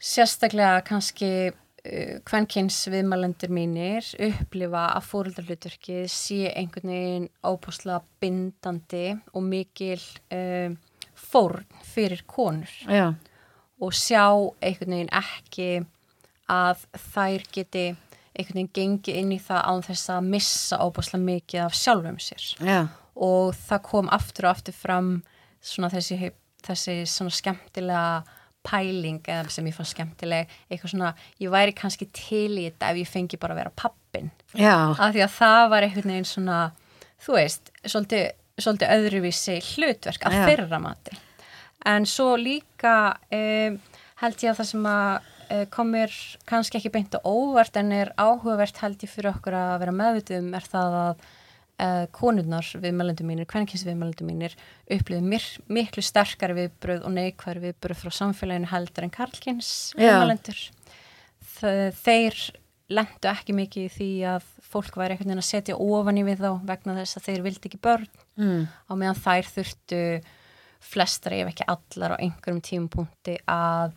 sérstaklega kannski uh, viðmælendur mínir upplifa að fóröldarhlutverkið sé einhvern veginn ápáslega bindandi og mikil um, fórn fyrir konur Já. og sjá einhvern veginn ekki að þær geti einhvern veginn gengi inn í það án þess að missa ápáslega mikið af sjálfum sér. Já. og það kom aftur og aftur fram svona þessi, þessi svona skemmtilega pæling eða sem ég fann skemmtileg eitthvað svona, ég væri kannski til í þetta ef ég fengi bara að vera pappin af því að það var einhvern veginn svona þú veist, svolítið, svolítið öðruvísi hlutverk að fyrra mati en svo líka um, held ég að það sem að komir kannski ekki beint og óvart en er áhugavert held ég fyrir okkur að vera meðvitum er það að uh, konurnar viðmælendum mínir, kvennkins viðmælendum mínir upplýðu miklu sterkari viðbröð og neikværi viðbröð frá samfélaginu heldur en karlkins viðmælendur. Þeir lendu ekki mikið í því að fólk væri einhvern veginn að setja ofan í við þá vegna þess að þeir vildi ekki börn mm. á meðan þær þurftu flestar ef ekki allar á einhverjum tímpunkti að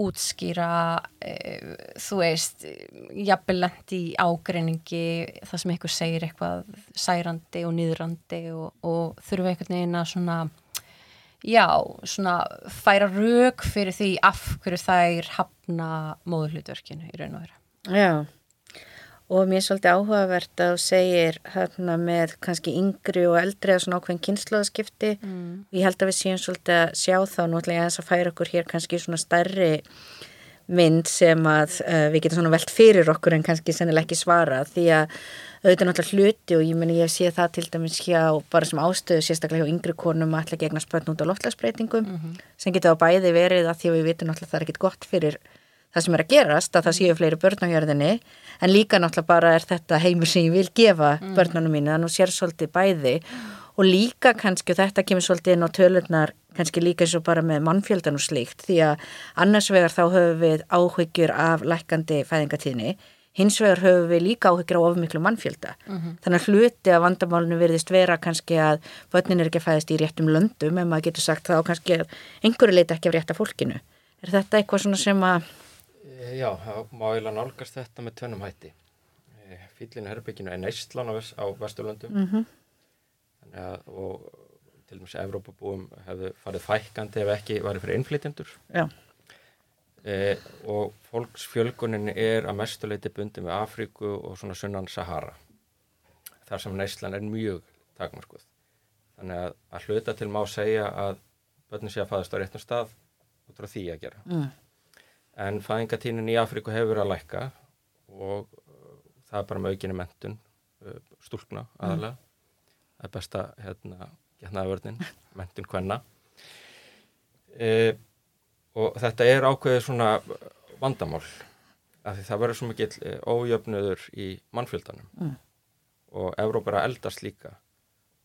útskýra e, þú veist jafnvelandi í ágreiningi það sem einhver segir eitthvað særandi og niðrandi og, og þurfa einhvern veginn að svona já, svona færa rauk fyrir því af hverju þær hafna móðurhlutverkinu í raun og vera Já og mér er svolítið áhugavert að þú segir hérna með kannski yngri og eldri og svona ákveðin kynnslóðaskipti mm. ég held að við séum svolítið að sjá þá nútlega að þess að færa okkur hér kannski svona starri mynd sem að uh, við getum svona velt fyrir okkur en kannski sennileg ekki svara því að auðvitað náttúrulega hluti og ég meni ég sé það til dæmis hjá bara sem ástöðu sérstaklega hjá yngri konum að ætla gegna spötn út á loftlagsbreytingum mm -hmm. sem getur á bæði verið að því að við vitum náttúrulega það er ekkit gott fyrir það sem er að gerast að það séu fleiri börn á hjörðinni en líka náttúrulega bara er þetta heimur sem ég vil gefa mm. börnunum mínu þannig að sér svolítið bæði og líka kannski og þetta kemur svolítið inn á tölurnar kannski líka eins og bara með mannfjöldan og slíkt því að annars vegar þá höfum við áhyggjur af lækandi fæðingatíðni hins vegar höfum við líka áhyggjur á ofumiklu mannfjölda mm -hmm. þannig að hluti af vandamálinu verðist vera kannski að börnin er ekki að fæðast í réttum löndum en maður getur sagt þá kannski einhverju leita ekki af rétta fólkinu er þetta eitthvað sem að já, það má eiginlega nálgast þetta með tvennum hætti. Eh, Fýllinu herbygginu er neistlan á, á Vesturlöndum mm -hmm. að, og til dæmis Evrópabúum hefðu farið fækandi ef ekki varið fyrir innflytjendur. E, og fólksfjölgunin er að mestuleiti bundi með Afríku og svona sunnan Sahara. Þar sem neistlan er mjög takmarskuð. Þannig að, að hluta til má segja að börnum sé að faðast á réttum stað út frá því að gera. Mm en fæðingatínin í Afríku hefur að lækka og uh, það er bara með aukinni mentun uh, stúlkna aðalega mm. það er besta hérna getnaðavörnin, mentun hvenna e, og þetta er ákveðið svona vandamál af því það verður svo mikið e, ójöfnöður í mannfjöldanum. Mm. og Evrópa er að eldast líka.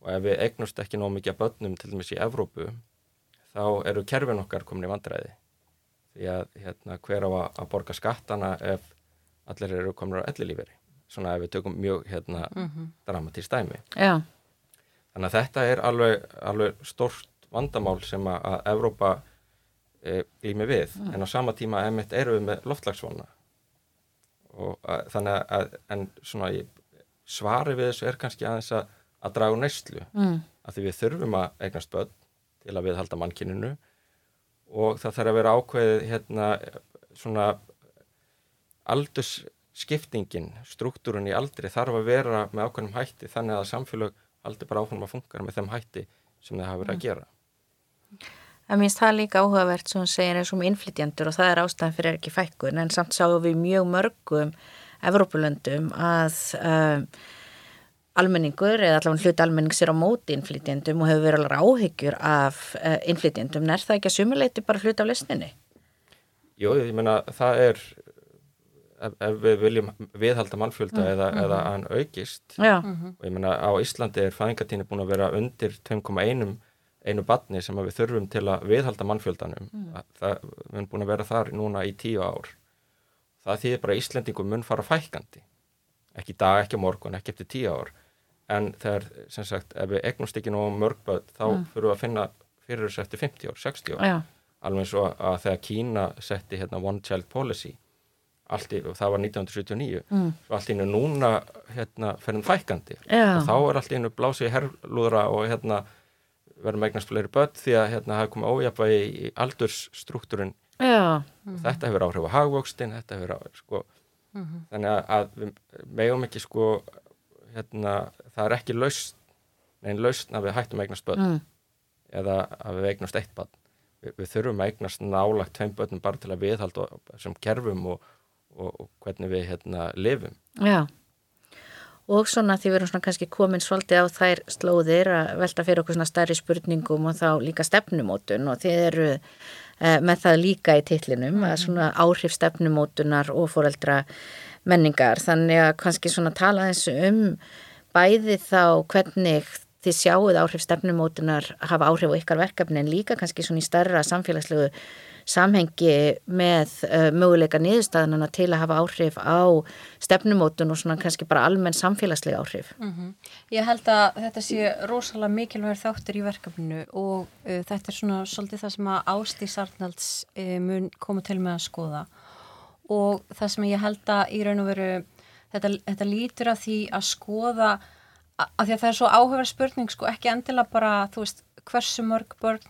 Og ef við eignust ekki nóg mikið að börnum til dæmis í Evrópu þá eru kerfin okkar komin í vandræði því að hérna, hver á að borga skattana ef allir eru komin á ellilíferi svona ef við tökum mjög hérna, mm -hmm. dramatísk dæmi Já. þannig að þetta er alveg, alveg stort vandamál sem að, Evrópa e, glými við mm. en á sama tíma emitt eru við með loftlagsvona þannig að en svona svari við þessu er kannski aðeins að að draga úr neyslu mm. að því við þurfum að eignast börn til að viðhalda mannkininu og það þarf að vera ákveðið hérna svona aldursskiptingin, struktúrun í aldri þarf að vera með ákveðnum hætti þannig að samfélag aldrei bara áfram að funka með þeim hætti sem það hafa verið að mm. gera. Það minnst það líka áhugavert sem hún segir eins og um innflytjandur og það er ástæðan fyrir ekki fækkun en samt sáum við mjög mörgum Evrópulöndum að um, almenningur eða allavega hlut almennings er á móti innflytjandum og hefur verið alveg áhyggjur af uh, innflytjandum. Er það ekki að sumuleiti bara hlut af lesninni? Jú, ég menna það er ef, ef við viljum viðhalda mannfjölda mm, eða, mm, eða hann aukist Já. og ég menna á Íslandi er fæðingatíni búin að vera undir 2,1 einu batni sem við þurfum til að viðhalda mannfjöldanum mm. það, við erum búin að vera þar núna í tíu ár það þýðir bara að Íslendingum mun fara fækandi ekki dag, ekki morgun, ekki eftir tíu ár en þegar, sem sagt, ef við egnumst ekki nú mörgböð, þá mm. fyrir við að finna fyrir þessu eftir 50 ár, 60 ár Já. alveg eins og að þegar Kína setti hérna One Child Policy í, og það var 1979 mm. svo allt ína núna hérna fyrir fækandi og þá er allt ína blásið herrlúðra og hérna verðum eignast fleiri börn því að hérna hafa komið ójapvægi í aldursstruktúrin þetta hefur áhrif á hagvöxtin þetta hefur áhrif sko mm -hmm. þannig að, að við megum ekki sko hérna það er ekki lausn neinn lausn að við hættum eignast börn mm. eða að við eignast eitt börn við, við þurfum að eignast nálagt tveim börnum bara til að viðhalda sem kerfum og, og, og hvernig við hérna lifum Já og svona því við erum svona kannski komin svolítið á þær slóðir að velta fyrir okkur svona stærri spurningum og þá líka stefnumótun og þið eru eh, með það líka í tillinum mm. að mhm. svona áhrif stefnumótunar og fóreldra menningar þannig að kannski svona tala þessu um bæði þá hvernig þið sjáuð áhrif stefnumótunar hafa áhrif á ykkar verkefni en líka kannski svona í starra samfélagslegu samhengi með uh, möguleika niðurstaðanana til að hafa áhrif á stefnumótun og svona kannski bara almenn samfélagslega áhrif. Mm -hmm. Ég held að þetta sé rosalega mikilvægur þáttur í verkefninu og uh, þetta er svona svolítið það sem að Ásti Sarnalds uh, mun koma til með að skoða og það sem ég held að í raun og veru þetta, þetta lítur að því að skoða að því að það er svo áhugaverð spurning sko ekki endilega bara þú veist hversu mörg börn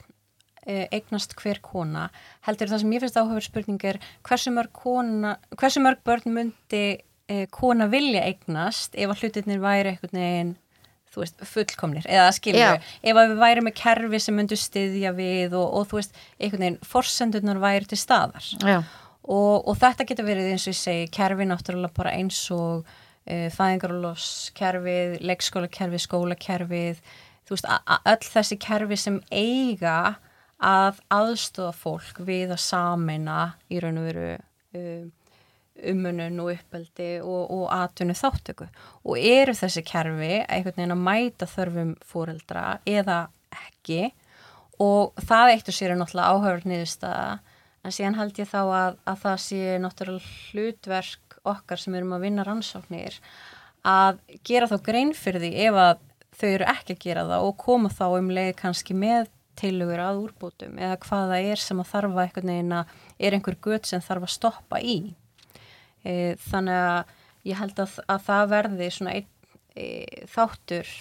Eh, eignast hver kona. Heldur það sem ég finnst áhugur spurning er hversu mörg, kona, hversu mörg börn myndi eh, kona vilja eignast ef að hlutinir væri einhvern veginn þú veist, fullkomnir, eða skilju ef að við væri með kerfi sem myndu styðja við og, og þú veist, einhvern veginn forsendurnar væri til staðar og, og þetta getur verið eins og ég segi kerfi náttúrulega bara eins og uh, eh, fæðingarlóskerfið leikskólakerfið, skólakerfið. Þú veist, öll þessi kerfi sem eiga að aðstofa fólk við að samina í raun og veru um, umunun og uppeldi og, og atvinnu þáttöku og eru þessi kerfi einhvern veginn að mæta þörfum fóreldra eða ekki. Og það eitt og sér er náttúrulega áhörð niðurstaða en síðan held ég þá að, að það sé náttúrulega hlutverk okkar sem erum að vinna rannsóknir að gera þá grein fyrir því ef að þau eru ekki að gera það og koma þá um leið kannski með tilugur að úrbútum eða hvaða er sem að þarfa einhvern veginn að er einhver gött sem þarf að stoppa í. E, þannig að ég held að, að það verði svona einn e, þáttur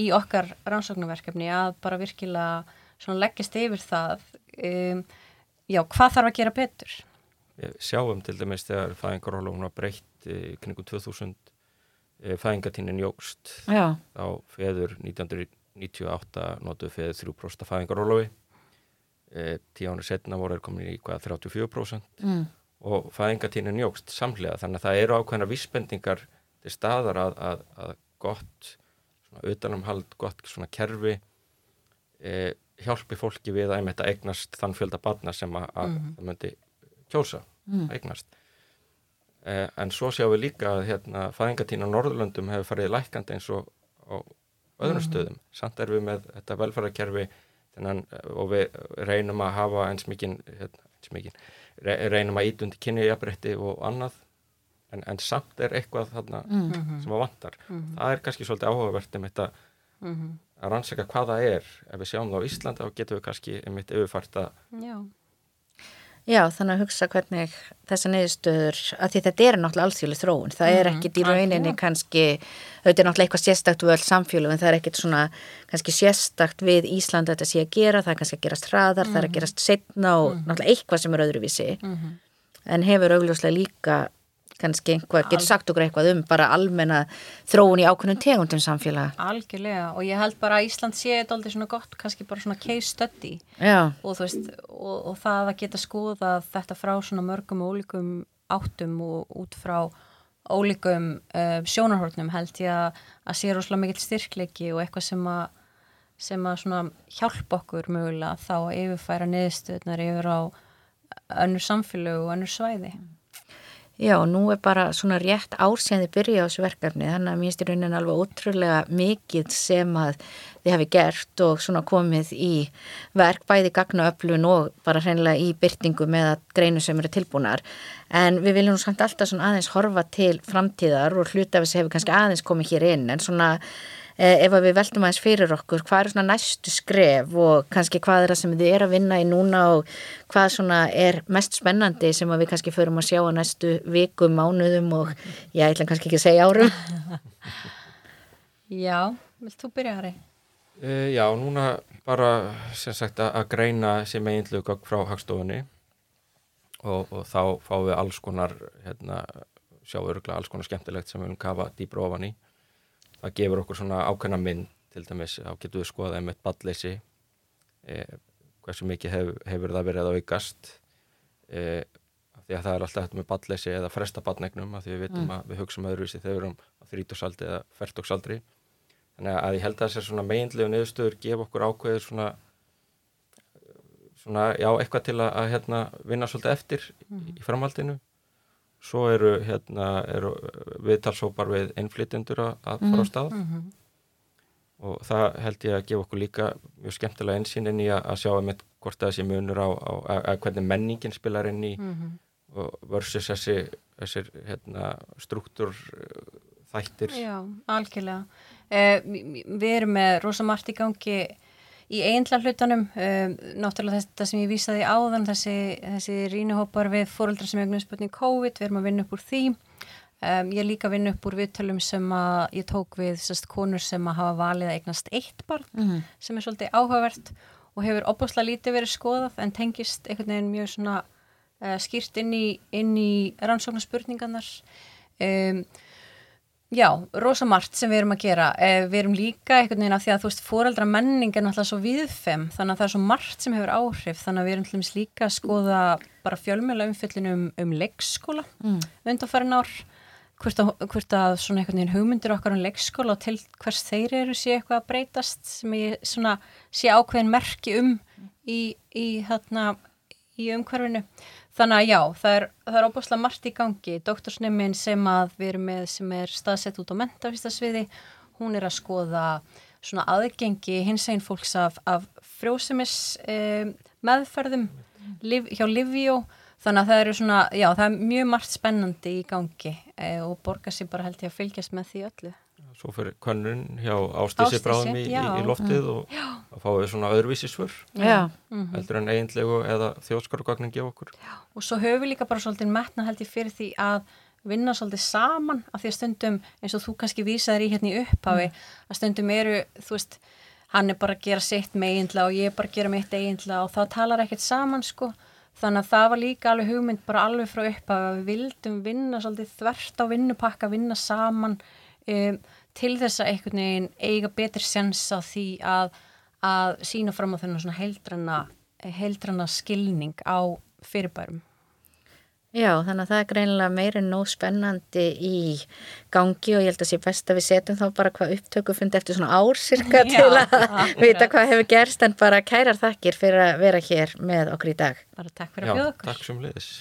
í okkar rannsóknarverkefni að bara virkilega leggist yfir það. E, já, hvað þarf að gera betur? Sjáum til dæmis þegar fæðingarólum var breytt kringum 2000 e, fæðingatínin jógst já. á feður 1990 98 notuðu fyrir 3% fæðingarólofi e, tíu ánur setna voru þeir komin í hvað 34% mm. og fæðingatínu njókst samlega þannig að það eru ákveðna vísbendingar til staðar að, að, að gott svona utanumhald, gott svona kerfi e, hjálpi fólki við að einmitt að eignast þann fjölda barna sem að, að mm. það myndi kjósa mm. að eignast e, en svo sjáum við líka að hérna, fæðingatínu á Norðurlöndum hefur farið lækandi eins og á öðrum mhm. stöðum. Samt er við með þetta velferðarkerfi og við reynum að hafa eins mikið, hérna, reynum að ítundi kynniðjabrætti og annað en, en samt er eitthvað þarna mm -hmm. sem að vantar. Mm -hmm. Það er kannski svolítið áhugavert um þetta mm -hmm. Að rannsaka hvað það er. Ef við sjáum það á Íslanda þá getum við kannski eitt auðvart að Já. Já, þannig að hugsa hvernig þessa niðurstöður, að því þetta er náttúrulega allsýrlega þróun, það er mhm, ekkit í rauninni kannski, þetta er náttúrulega eitthvað sérstakt við öll samfjölu, en það er ekkit svona kannski sérstakt við Íslanda þetta sé að gera, það er kannski að gerast hraðar, mm -hmm. það er að mhm. gerast setna og mm -hmm. náttúrulega eitthvað sem er öðruvísi, mm -hmm. en hefur augljóslega líka kannski einhvað, getur sagt okkur eitthvað um bara almenna þróun í ákveðnum tegundum samfélaga. Algjörlega og ég held bara að Ísland sé þetta aldrei svona gott kannski bara svona case study og, veist, og, og það að geta skoða þetta frá svona mörgum og ólíkum áttum og út frá ólíkum uh, sjónarhórnum held ég að, að sé rosalega mikill styrkleiki og eitthvað sem að sem að hjálpa okkur mögulega þá að yfirfæra niðurstöðnar yfir á önnur samfélög og önnur svæði. Já, nú er bara svona rétt ársíðan þið byrja á þessu verkefni þannig að mér finnst í rauninni alveg ótrúlega mikið sem að þið hafi gert og svona komið í verk bæði gagnaöflun og bara hreinlega í byrtingu með að greinu sem eru tilbúnar. En við viljum samt alltaf svona aðeins horfa til framtíðar og hluta af þessi hefur kannski aðeins komið hér inn en svona ef við veltum aðeins fyrir okkur, hvað er svona næstu skref og kannski hvað er það sem þið er að vinna í núna og hvað svona er mest spennandi sem við kannski förum að sjá á næstu vikum, mánuðum og ég ætla kannski ekki að segja árum. Já, vilt þú byrja Harry? Uh, já, núna bara sem sagt að greina sem eiginlega frá hagstofunni og, og þá fáum við alls konar, hérna, við alls konar skemmtilegt sem við höfum kafa dýbra ofan í það gefur okkur svona ákveðna mynd til dæmis, þá getur við skoðað með balleysi e, hversu mikið hef, hefur það verið að aukast e, því að það er alltaf þetta með balleysi eða fresta ballnegnum að því við vitum mm. að við hugsaum öðruvísi þegar við erum á þrítóksaldi eða færtóksaldri þannig að ég held að þessar svona meginlegu niðurstöður gefa okkur ákveður svona, svona já, eitthvað til að, að hérna, vinna svolítið eftir mm. í framhaldinu svo eru, hérna, eru viðtalsópar við innflytjendur að fara á mhm, stað mm -hmm. og það held ég að gefa okkur líka mjög skemmtilega einsýn inn í að, að sjá að hvort það sé munur á, á að, að hvernig menningin spilar inn í mm -hmm. versus þessi, þessi hérna, struktúr þættir Já, algjörlega eh, Við erum með rosa margt í gangi í einla hlutunum um, náttúrulega þetta sem ég vísaði áðan þessi, þessi rínuhópar við fóröldra sem er spurning COVID, við erum að vinna upp úr því um, ég er líka að vinna upp úr viðtölum sem að ég tók við sest, konur sem að hafa valið að eignast eitt barn mm -hmm. sem er svolítið áhugavert og hefur opbúslega lítið verið skoðað en tengist einhvern veginn mjög svona uh, skýrt inn í, í rannsóknarspurningarnar um Já, rosa margt sem við erum að gera. Eh, við erum líka einhvern veginn að því að þú veist, fóreldra menning er náttúrulega svo viðfem, þannig að það er svo margt sem hefur áhrif, þannig að við erum til dæmis líka að skoða bara fjölmjöla umfyllinu um, um leikskóla mm. undanfærin ár, hvort að, hvort að svona einhvern veginn hugmyndir okkar um leikskóla og til hvers þeir eru sé eitthvað að breytast sem ég svona sé ákveðin merki um í, í, hérna, í umhverfinu. Þannig að já, það er, er óbúslega margt í gangi. Doktorsnefnin sem að við erum með sem er staðsett út á mentafistasviði, hún er að skoða svona aðgengi hins einn fólks af, af frjósumis eh, meðferðum liv, hjá Livjó. Þannig að það eru svona, já, það er mjög margt spennandi í gangi eh, og borgar sér bara held ég að fylgjast með því öllu svo fyrir könnun hjá ástísi bráðum í, í, í loftið mm. og að fá við svona öðruvísi svör mhm. heldur en eiginlegu eða þjóðskarugagnin gefa okkur Já. og svo höfum við líka bara svolítið metna held ég fyrir því að vinna svolítið saman af því að stundum eins og þú kannski vísaður í hérna í upphafi mm. að stundum eru, þú veist hann er bara að gera sitt með eiginlega og ég er bara að gera mitt eiginlega og það talar ekkert saman sko þannig að það var líka alveg hugmynd bara alveg frá upphafi að við vildum vinna svolítið þvert á vinnupakka, vinna saman um til þess að einhvern veginn eiga betur sens á því að, að sína fram á þennan svona heildranna, skilning á fyrirbærum. Já, þannig að það er greinilega meirinn nóg spennandi í gangi og ég held að sé best að við setjum þá bara hvað upptöku fundi eftir svona ársirka til að vita hvað hefur gerst en bara kærar þakkir fyrir að vera hér með okkur í dag. Bara takk fyrir að bjóða okkur. Já, takk sem liðis.